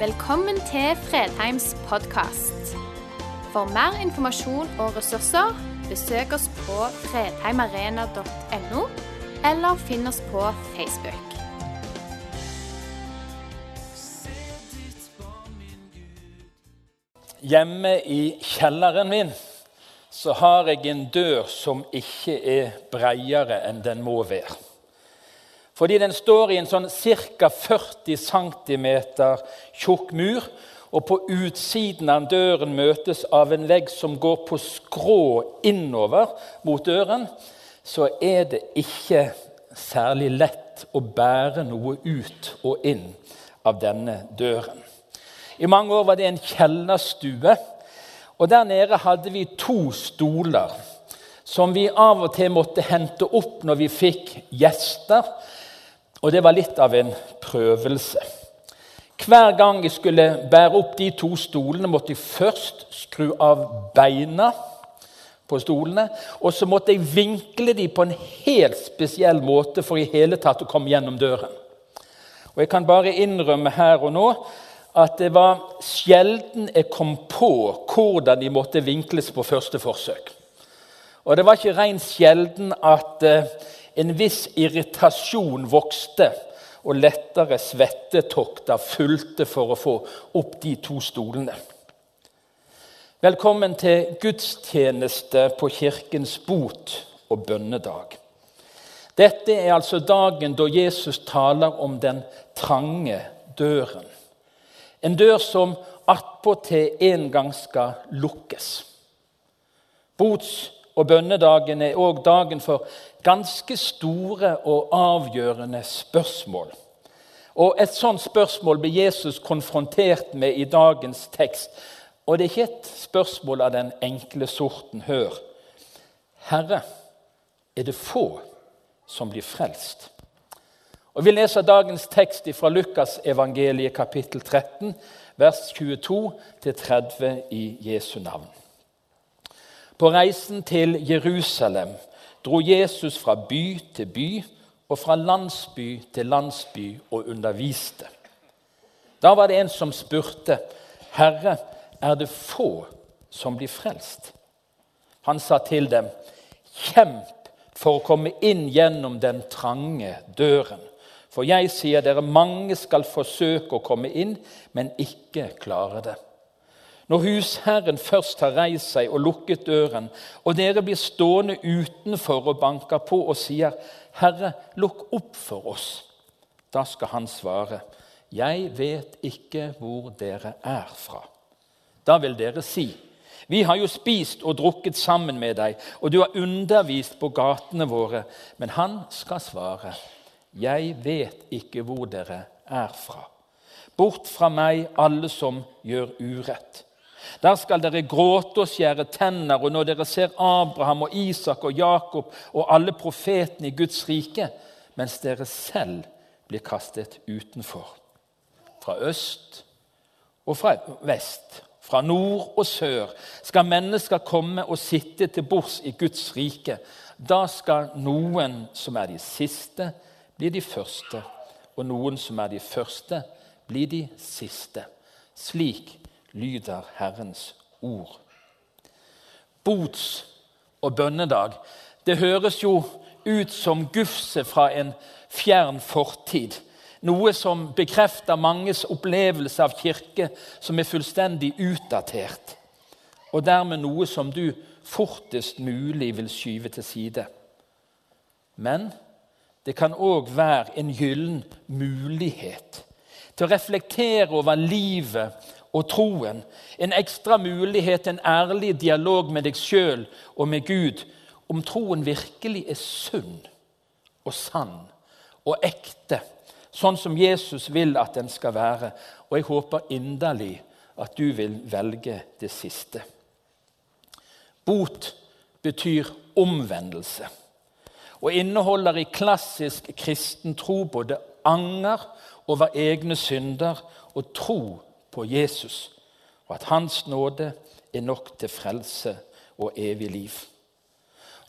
Velkommen til Fredheims podkast. For mer informasjon og ressurser, besøk oss på fredheimarena.no, eller finn oss på Facebook. Hjemme i kjelleren min så har jeg en dør som ikke er bredere enn den må være. Fordi den står i en sånn ca. 40 cm tjukk mur, og på utsiden av døren møtes av en vegg som går på skrå innover mot døren, så er det ikke særlig lett å bære noe ut og inn av denne døren. I mange år var det en kjellerstue, og der nede hadde vi to stoler som vi av og til måtte hente opp når vi fikk gjester og det var litt av en prøvelse. Hver gang jeg skulle bære opp de to stolene, måtte jeg først skru av beina på stolene. Og så måtte jeg vinkle de på en helt spesiell måte for i hele tatt å komme gjennom døren. Og Jeg kan bare innrømme her og nå at det var sjelden jeg kom på hvordan de måtte vinkles på første forsøk. Og det var ikke rent sjelden at eh, en viss irritasjon vokste, og lettere svettetokter fulgte for å få opp de to stolene. Velkommen til gudstjeneste på Kirkens bot og bønnedag. Dette er altså dagen da Jesus taler om den trange døren. En dør som attpåtil en gang skal lukkes. Bots- og bønnedagen er òg dagen for ganske store og avgjørende spørsmål. Og Et sånt spørsmål blir Jesus konfrontert med i dagens tekst. Og det er ikke et spørsmål av den enkle sorten. Hør. Herre, er det få som blir frelst? Og Vi leser dagens tekst fra Lukas evangeliet kapittel 13, vers 22-30 i Jesu navn. På reisen til Jerusalem dro Jesus fra by til by og fra landsby til landsby og underviste. Da var det en som spurte, 'Herre, er det få som blir frelst?' Han sa til dem, 'Kjemp for å komme inn gjennom den trange døren.' For jeg sier dere, mange skal forsøke å komme inn, men ikke klare det. Når husherren først har reist seg og lukket døren, og dere blir stående utenfor og banker på og sier, 'Herre, lukk opp for oss', da skal han svare, 'Jeg vet ikke hvor dere er fra'. Da vil dere si, 'Vi har jo spist og drukket sammen med deg, og du har undervist på gatene våre.' Men han skal svare, 'Jeg vet ikke hvor dere er fra.' Bort fra meg, alle som gjør urett. Der skal dere gråte og skjære tenner, og når dere ser Abraham og Isak og Jakob og alle profetene i Guds rike, mens dere selv blir kastet utenfor. Fra øst og fra vest, fra nord og sør, skal mennesker komme og sitte til bords i Guds rike. Da skal noen som er de siste, bli de første, og noen som er de første, bli de siste. Slik lyder Herrens ord. Bots- og bønnedag det høres jo ut som gufse fra en fjern fortid. Noe som bekrefter manges opplevelse av kirke som er fullstendig utdatert. Og dermed noe som du fortest mulig vil skyve til side. Men det kan òg være en gyllen mulighet til å reflektere over livet og troen. En ekstra mulighet, en ærlig dialog med deg sjøl og med Gud om troen virkelig er sunn og sann og ekte, sånn som Jesus vil at den skal være. Og jeg håper inderlig at du vil velge det siste. Bot betyr omvendelse og inneholder i klassisk kristen tro både anger over egne synder og tro på Jesus, og at Hans nåde er nok til frelse og evig liv.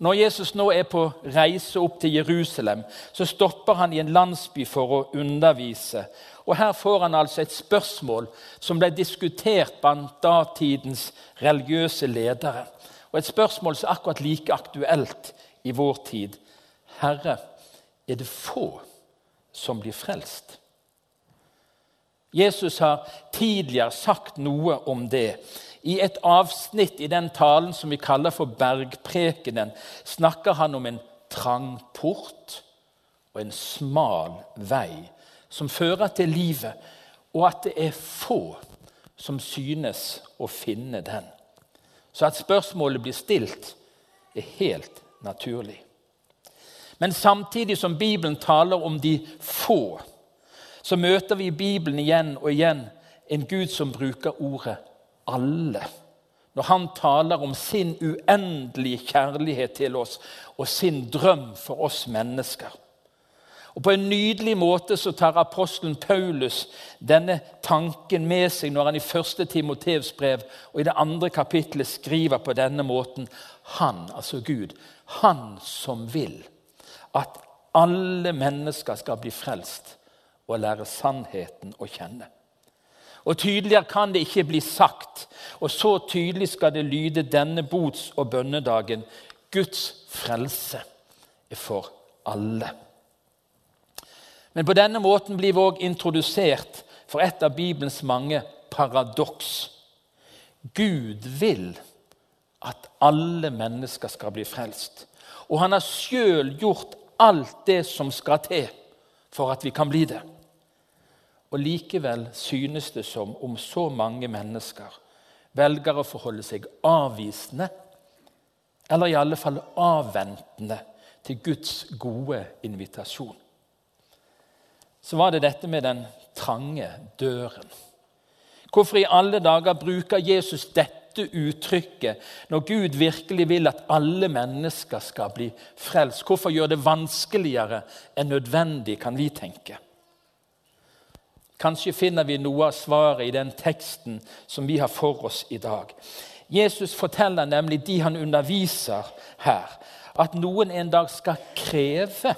Når Jesus nå er på reise opp til Jerusalem, så stopper han i en landsby for å undervise. Og Her får han altså et spørsmål som ble diskutert blant datidens religiøse ledere. Og et spørsmål som er akkurat like aktuelt i vår tid. Herre, er det få som blir frelst? Jesus har tidligere sagt noe om det. I et avsnitt i den talen som vi kaller for Bergprekenen, snakker han om en trang port og en smal vei som fører til livet, og at det er få som synes å finne den. Så at spørsmålet blir stilt, er helt naturlig. Men samtidig som Bibelen taler om de få, så møter vi i Bibelen igjen og igjen en Gud som bruker ordet 'alle'. Når han taler om sin uendelige kjærlighet til oss og sin drøm for oss mennesker. Og På en nydelig måte så tar apostelen Paulus denne tanken med seg når han i første Timoteus brev og i det andre kapittelet skriver på denne måten. Han, altså Gud, han som vil at alle mennesker skal bli frelst og lære sannheten å kjenne. Og Tydeligere kan det ikke bli sagt, og så tydelig skal det lyde denne bots- og bønnedagen. Guds frelse er for alle. Men på denne måten blir vi òg introdusert for et av Bibelens mange paradoks. Gud vil at alle mennesker skal bli frelst. Og han har sjøl gjort alt det som skal til for at vi kan bli det. Og Likevel synes det som om så mange mennesker velger å forholde seg avvisende, eller i alle fall avventende, til Guds gode invitasjon så var det dette med den trange døren. Hvorfor i alle dager bruker Jesus dette uttrykket når Gud virkelig vil at alle mennesker skal bli frelst? Hvorfor gjør det vanskeligere enn nødvendig, kan vi tenke? Kanskje finner vi noe av svaret i den teksten som vi har for oss i dag. Jesus forteller nemlig de han underviser her, at noen en dag skal kreve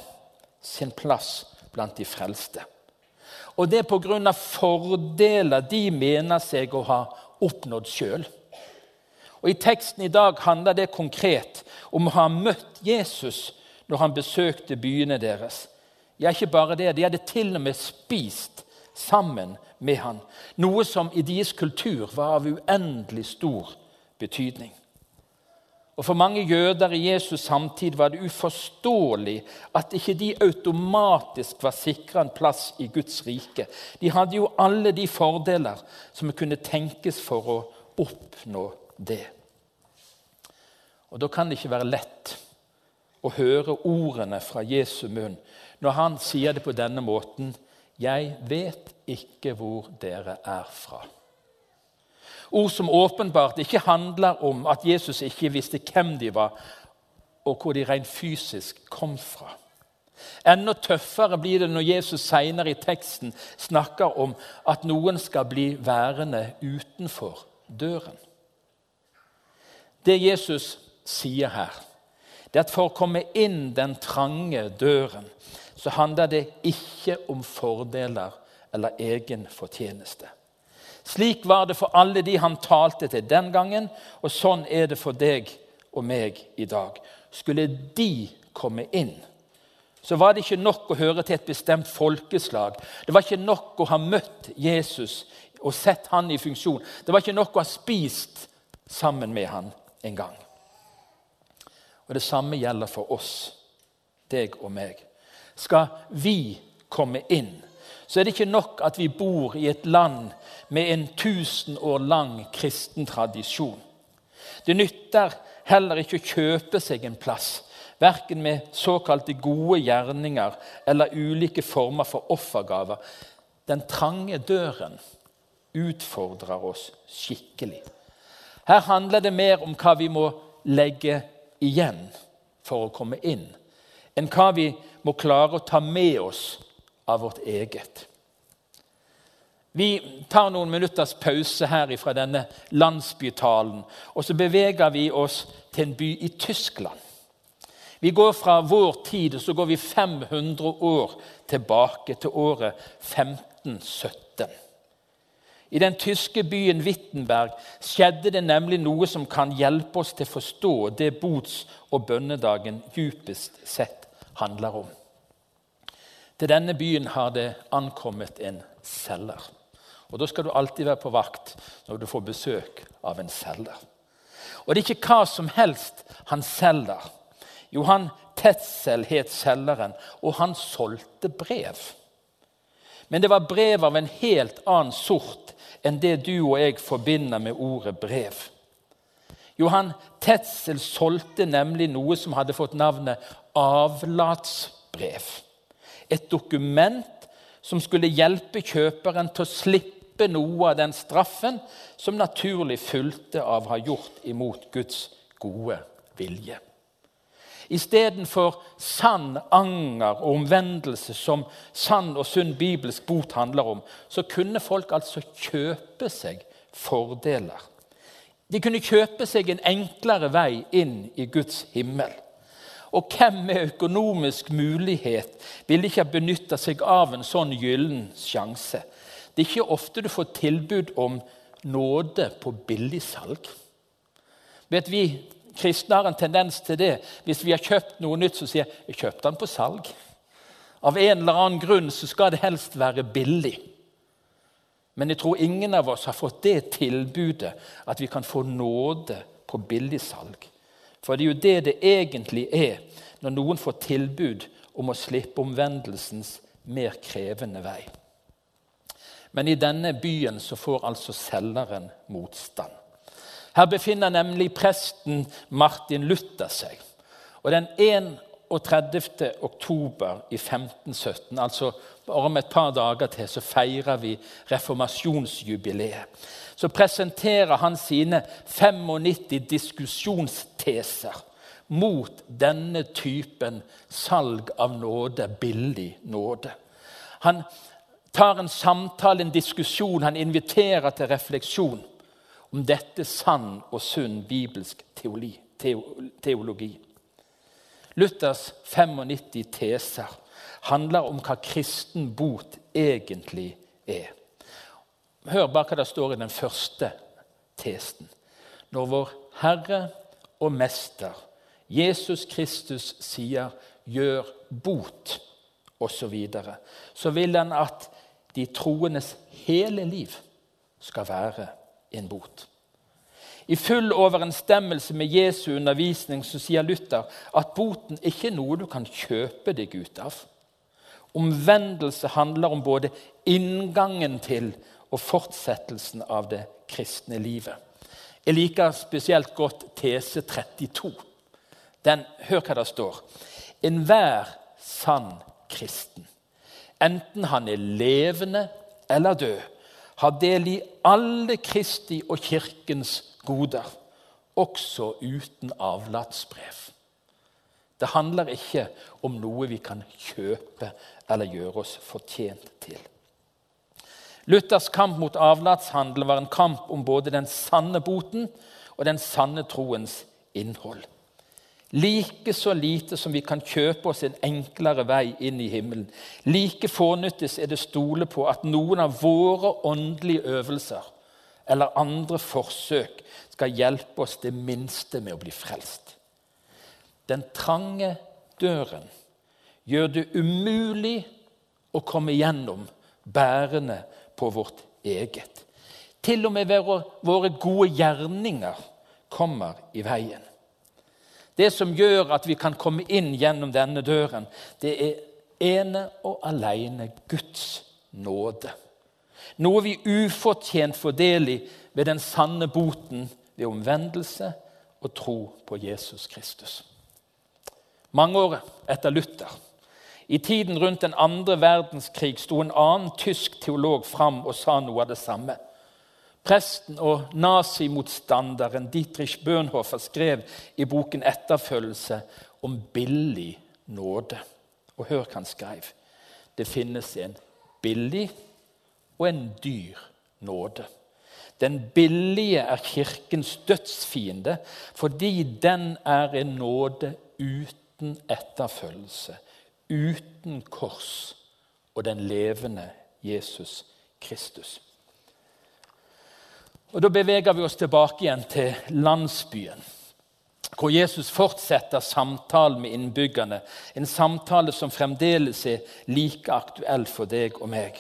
sin plass blant de frelste. Og det er pga. fordeler de mener seg å ha oppnådd sjøl. Og I teksten i dag handler det konkret om å ha møtt Jesus når han besøkte byene deres. Ja, ikke bare det, De hadde til og med spist sammen med han, noe som i deres kultur var av uendelig stor betydning. Og For mange jøder i Jesus samtid var det uforståelig at ikke de automatisk var sikra en plass i Guds rike. De hadde jo alle de fordeler som kunne tenkes for å oppnå det. Og Da kan det ikke være lett å høre ordene fra Jesu munn når han sier det på denne måten 'Jeg vet ikke hvor dere er fra'. Ord som åpenbart ikke handler om at Jesus ikke visste hvem de var, og hvor de rent fysisk kom fra. Enda tøffere blir det når Jesus senere i teksten snakker om at noen skal bli værende utenfor døren. Det Jesus sier her, det er at for å komme inn den trange døren, så handler det ikke om fordeler eller egen fortjeneste. Slik var det for alle de han talte til den gangen, og sånn er det for deg og meg i dag. Skulle de komme inn, så var det ikke nok å høre til et bestemt folkeslag. Det var ikke nok å ha møtt Jesus og sett han i funksjon. Det var ikke nok å ha spist sammen med han en gang. Og Det samme gjelder for oss, deg og meg. Skal vi komme inn, så er det ikke nok at vi bor i et land med en tusen år lang kristen tradisjon. Det nytter heller ikke å kjøpe seg en plass, verken med såkalte gode gjerninger eller ulike former for offergaver. Den trange døren utfordrer oss skikkelig. Her handler det mer om hva vi må legge igjen for å komme inn, enn hva vi må klare å ta med oss av vårt eget. Vi tar noen minutters pause her fra denne landsbytalen, og så beveger vi oss til en by i Tyskland. Vi går fra vår tid og så går vi 500 år tilbake til året 1517. I den tyske byen Wittenberg skjedde det nemlig noe som kan hjelpe oss til å forstå det bots- og bønnedagen djupest sett handler om. Til denne byen har det ankommet en selger. Og Da skal du alltid være på vakt når du får besøk av en selger. Og det er ikke hva som helst han selger. Johan Tetzel het selgeren, og han solgte brev. Men det var brev av en helt annen sort enn det du og jeg forbinder med ordet brev. Johan Tetzel solgte nemlig noe som hadde fått navnet avlatsbrev. Et dokument som skulle hjelpe kjøperen til å slippe noe av den straffen som naturlig fulgte av å ha gjort imot Guds gode vilje. Istedenfor sann anger og omvendelse, som sann og sunn bibelsk bot handler om, så kunne folk altså kjøpe seg fordeler. De kunne kjøpe seg en enklere vei inn i Guds himmel. Og hvem med økonomisk mulighet ville ikke ha benytta seg av en sånn gyllen sjanse? Det er ikke ofte du får tilbud om nåde på billigsalg. Vet vi kristne har en tendens til det. Hvis vi har kjøpt noe nytt, så sier jeg jeg kjøpte den på salg. Av en eller annen grunn så skal det helst være billig. Men jeg tror ingen av oss har fått det tilbudet at vi kan få nåde på billigsalg. For det er jo det det egentlig er når noen får tilbud om å slippe omvendelsens mer krevende vei. Men i denne byen så får altså selgeren motstand. Her befinner nemlig presten Martin Luther seg. Og Den 31. oktober i 1517, altså bare om et par dager til, så feirer vi reformasjonsjubileet. Så presenterer han sine 95 diskusjonsteser mot denne typen salg av nåde, billig nåde. Han tar en samtale, en diskusjon, han inviterer til refleksjon om dette sann og sunn bibelsk teologi. teologi. Luthers 95 teser handler om hva kristen bot egentlig er. Hør bare hva det står i den første testen. Når vår Herre og Mester Jesus Kristus sier 'gjør bot', osv., så, videre, så vil han at de troendes hele liv skal være en bot. I full overensstemmelse med Jesu undervisning så sier Luther at boten ikke er noe du kan kjøpe deg ut av. Omvendelse handler om både inngangen til og fortsettelsen av det kristne livet. Jeg liker spesielt godt tese 32. Den, hør hva det står. Enhver sann kristen, enten han er levende eller død, har del i alle Kristi og Kirkens goder, også uten avlatsbrev. Det handler ikke om noe vi kan kjøpe eller gjøre oss fortjent til. Luthers kamp mot avlatshandel var en kamp om både den sanne boten og den sanne troens innhold. Like så lite som vi kan kjøpe oss en enklere vei inn i himmelen, like fornyttes er det stole på at noen av våre åndelige øvelser eller andre forsøk skal hjelpe oss det minste med å bli frelst. Den trange døren gjør det umulig å komme gjennom bærende på vårt eget. Til og med våre gode gjerninger kommer i veien. Det som gjør at vi kan komme inn gjennom denne døren, det er ene og alene Guds nåde. Noe vi ufortjent får del i ved den sanne boten ved omvendelse og tro på Jesus Kristus. Mange år etter Luther, i tiden rundt den andre verdenskrig, sto en annen tysk teolog fram og sa noe av det samme. Presten og nazimotstanderen Dietrich Bøhnhofer skrev i boken 'Etterfølgelse' om billig nåde. Og hør hva han skrev. Det finnes en billig og en dyr nåde. Den billige er Kirkens dødsfiende fordi den er en nåde uten etterfølgelse, uten kors og den levende Jesus Kristus. Og Da beveger vi oss tilbake igjen til landsbyen, hvor Jesus fortsetter samtalen med innbyggerne. En samtale som fremdeles er like aktuell for deg og meg.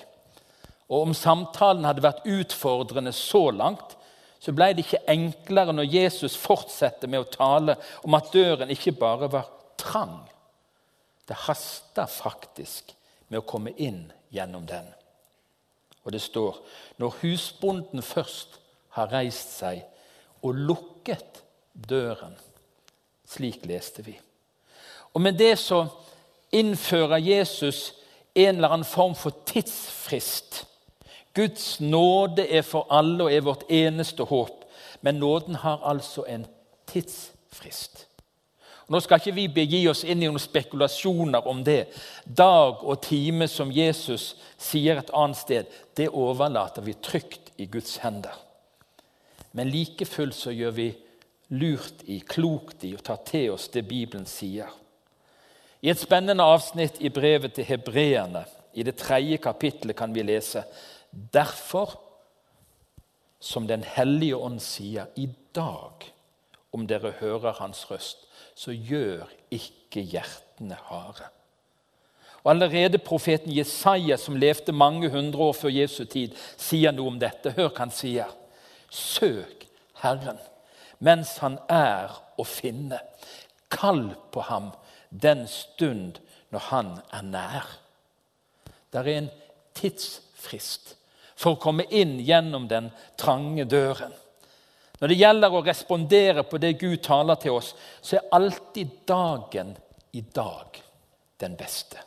Og Om samtalen hadde vært utfordrende så langt, så ble det ikke enklere når Jesus fortsetter med å tale om at døren ikke bare var trang. Det haster faktisk med å komme inn gjennom den. Og det står når husbonden først har reist seg og lukket døren. Slik leste vi. Og med det så innfører Jesus en eller annen form for tidsfrist Guds nåde er for alle og er vårt eneste håp. Men nåden har altså en tidsfrist. Nå skal ikke vi begi oss inn i noen spekulasjoner om det. Dag og time, som Jesus sier et annet sted, det overlater vi trygt i Guds hender. Men like fullt så gjør vi lurt i, klokt i, å ta til oss det Bibelen sier. I et spennende avsnitt i brevet til hebreerne, i det tredje kapittelet, kan vi lese Derfor, som Den hellige ånd sier, i dag, om dere hører Hans røst, så gjør ikke hjertene harde. Og Allerede profeten Jesaja, som levde mange hundre år før Jesu tid, sier noe om dette. Hør hva han sier. Søk Herren mens han er å finne. Kall på ham den stund når han er nær. Det er en tidsfrist for å komme inn gjennom den trange døren. Når det gjelder å respondere på det Gud taler til oss, så er alltid dagen i dag den beste.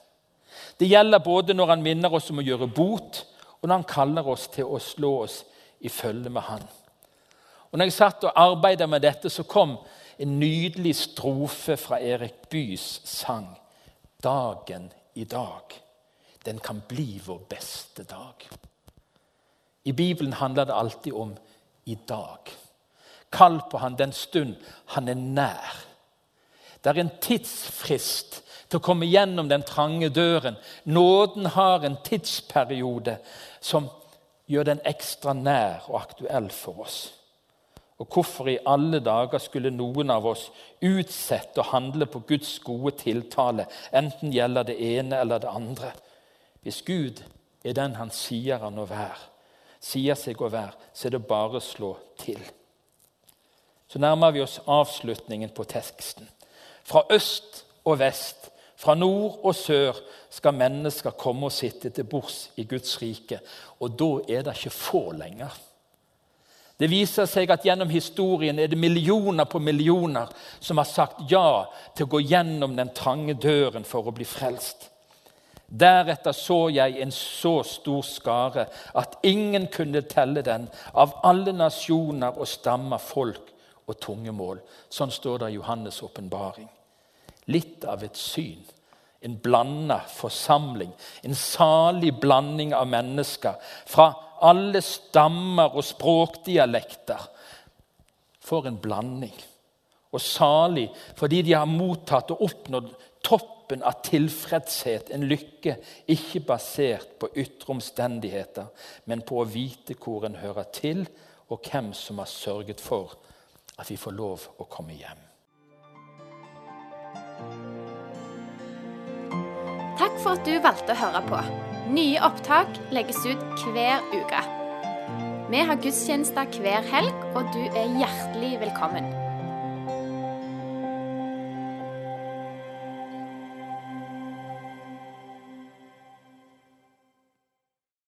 Det gjelder både når han minner oss om å gjøre bot, og når han kaller oss til å slå oss i følge med han. Og når jeg satt og arbeidet med dette, så kom en nydelig strofe fra Erik Bys sang. Dagen i dag, den kan bli vår beste dag. I Bibelen handler det alltid om i dag. Kall på han den stund han er nær. Det er en tidsfrist til å komme gjennom den trange døren. Nåden har en tidsperiode som gjør den ekstra nær og aktuell for oss. Og hvorfor i alle dager skulle noen av oss utsette å handle på Guds gode tiltale, enten gjelder det ene eller det andre? Hvis Gud er den han sier han å være, sier seg å være, så er det bare å slå til. Så nærmer vi oss avslutningen på teksten. Fra øst og vest, fra nord og sør skal mennesker komme og sitte til bords i Guds rike. Og da er det ikke få lenger. Det viser seg at gjennom historien er det millioner på millioner som har sagt ja til å gå gjennom den trange døren for å bli frelst. Deretter så jeg en så stor skare at ingen kunne telle den, av alle nasjoner og stammer, folk og tungemål. Sånn står det i Johannes' åpenbaring. Litt av et syn. En blanda forsamling. En salig blanding av mennesker fra alle stammer og språkdialekter. For en blanding. Og salig fordi de har mottatt og oppnådd toppen av tilfredshet, en lykke ikke basert på ytre omstendigheter, men på å vite hvor en hører til, og hvem som har sørget for at vi får lov å komme hjem. Takk for at du valgte å høre på. Nye opptak legges ut hver uke. Vi har gudstjenester hver helg, og du er hjertelig velkommen.